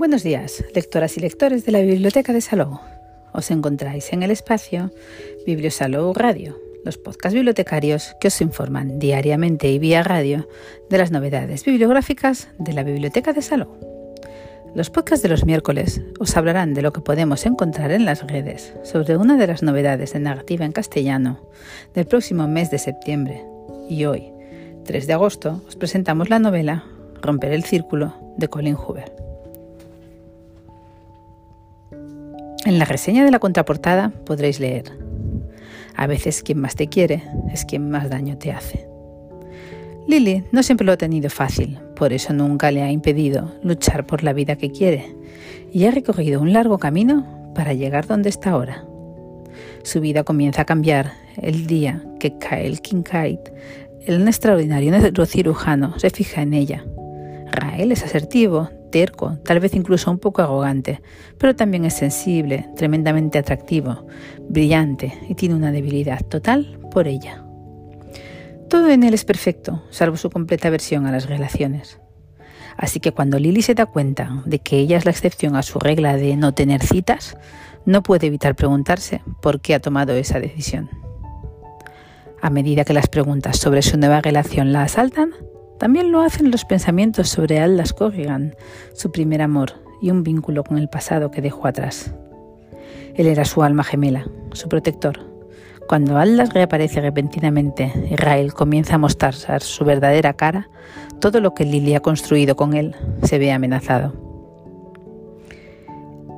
Buenos días, lectoras y lectores de la Biblioteca de Salou. Os encontráis en el espacio Bibliosalou Radio, los podcasts bibliotecarios que os informan diariamente y vía radio de las novedades bibliográficas de la Biblioteca de Salou. Los podcasts de los miércoles os hablarán de lo que podemos encontrar en las redes sobre una de las novedades de narrativa en castellano del próximo mes de septiembre. Y hoy, 3 de agosto, os presentamos la novela Romper el Círculo de Colin Hoover. En la reseña de la contraportada podréis leer, a veces quien más te quiere es quien más daño te hace. Lily no siempre lo ha tenido fácil, por eso nunca le ha impedido luchar por la vida que quiere y ha recorrido un largo camino para llegar donde está ahora. Su vida comienza a cambiar el día que Kyle Kincaid, el extraordinario neurocirujano, se fija en ella. Rael es asertivo, terco, tal vez incluso un poco arrogante, pero también es sensible, tremendamente atractivo, brillante y tiene una debilidad total por ella. Todo en él es perfecto, salvo su completa aversión a las relaciones. Así que cuando Lily se da cuenta de que ella es la excepción a su regla de no tener citas, no puede evitar preguntarse por qué ha tomado esa decisión. A medida que las preguntas sobre su nueva relación la asaltan, también lo hacen los pensamientos sobre Aldas Corrigan, su primer amor y un vínculo con el pasado que dejó atrás. Él era su alma gemela, su protector. Cuando Aldas reaparece repentinamente y Rael comienza a mostrar su verdadera cara, todo lo que Lily ha construido con él se ve amenazado.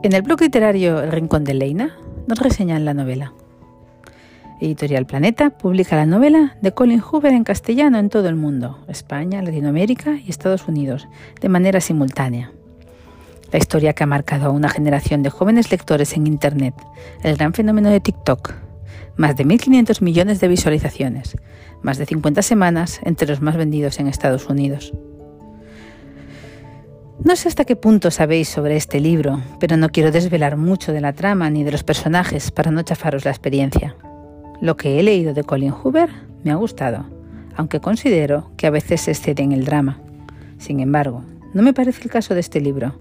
En el blog literario El Rincón de Leina nos reseñan la novela. Editorial Planeta publica la novela de Colin Hoover en castellano en todo el mundo, España, Latinoamérica y Estados Unidos, de manera simultánea. La historia que ha marcado a una generación de jóvenes lectores en Internet, el gran fenómeno de TikTok, más de 1.500 millones de visualizaciones, más de 50 semanas entre los más vendidos en Estados Unidos. No sé hasta qué punto sabéis sobre este libro, pero no quiero desvelar mucho de la trama ni de los personajes para no chafaros la experiencia. Lo que he leído de Colin Hoover me ha gustado, aunque considero que a veces se excede en el drama. Sin embargo, no me parece el caso de este libro.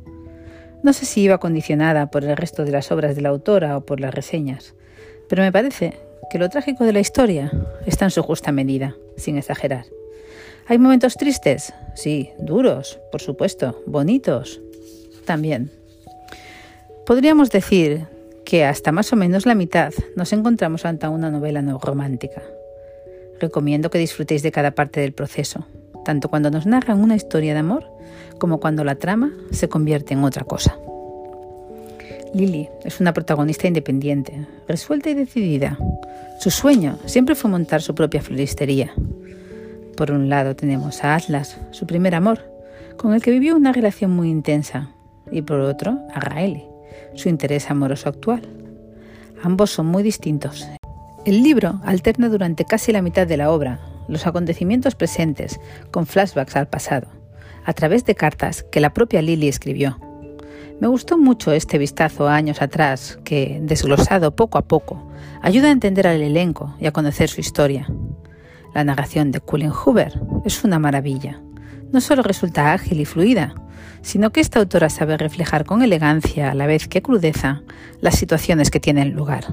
No sé si iba condicionada por el resto de las obras de la autora o por las reseñas, pero me parece que lo trágico de la historia está en su justa medida, sin exagerar. ¿Hay momentos tristes? Sí, duros, por supuesto, bonitos, también. Podríamos decir que hasta más o menos la mitad nos encontramos ante una novela no romántica. Recomiendo que disfrutéis de cada parte del proceso, tanto cuando nos narran una historia de amor como cuando la trama se convierte en otra cosa. Lily es una protagonista independiente, resuelta y decidida. Su sueño siempre fue montar su propia floristería. Por un lado tenemos a Atlas, su primer amor, con el que vivió una relación muy intensa, y por otro a Riley, su interés amoroso actual. Ambos son muy distintos. El libro alterna durante casi la mitad de la obra los acontecimientos presentes con flashbacks al pasado, a través de cartas que la propia Lily escribió. Me gustó mucho este vistazo a años atrás que, desglosado poco a poco, ayuda a entender al elenco y a conocer su historia. La narración de Colin Hoover es una maravilla. No solo resulta ágil y fluida, sino que esta autora sabe reflejar con elegancia, a la vez que crudeza, las situaciones que tienen lugar.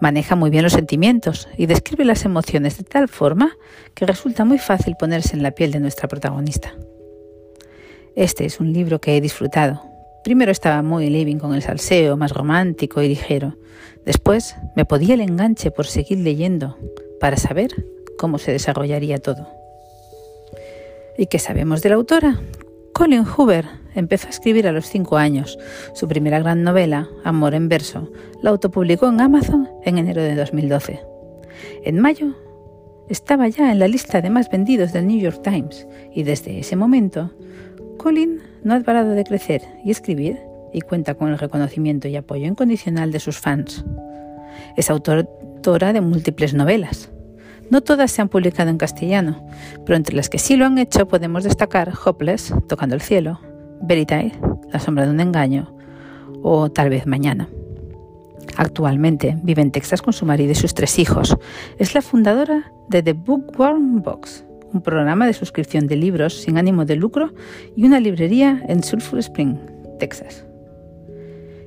Maneja muy bien los sentimientos y describe las emociones de tal forma que resulta muy fácil ponerse en la piel de nuestra protagonista. Este es un libro que he disfrutado. Primero estaba muy living con el salseo, más romántico y ligero. Después me podía el enganche por seguir leyendo, para saber cómo se desarrollaría todo. ¿Y qué sabemos de la autora? Colin Hoover empezó a escribir a los cinco años. Su primera gran novela, Amor en verso, la autopublicó en Amazon en enero de 2012. En mayo estaba ya en la lista de más vendidos del New York Times y desde ese momento Colin no ha parado de crecer y escribir y cuenta con el reconocimiento y apoyo incondicional de sus fans. Es autora de múltiples novelas, no todas se han publicado en castellano, pero entre las que sí lo han hecho podemos destacar Hopeless, Tocando el cielo, Veritae, La sombra de un engaño, o Tal vez mañana. Actualmente vive en Texas con su marido y sus tres hijos. Es la fundadora de The Bookworm Box, un programa de suscripción de libros sin ánimo de lucro y una librería en Sulphur Spring, Texas.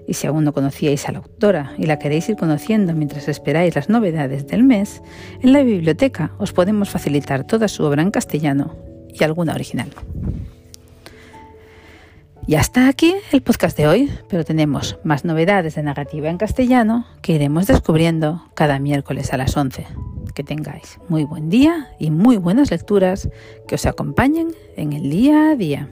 Y si aún no conocíais a la autora y la queréis ir conociendo mientras esperáis las novedades del mes, en la biblioteca os podemos facilitar toda su obra en castellano y alguna original. Y hasta aquí el podcast de hoy, pero tenemos más novedades de narrativa en castellano que iremos descubriendo cada miércoles a las 11. Que tengáis muy buen día y muy buenas lecturas que os acompañen en el día a día.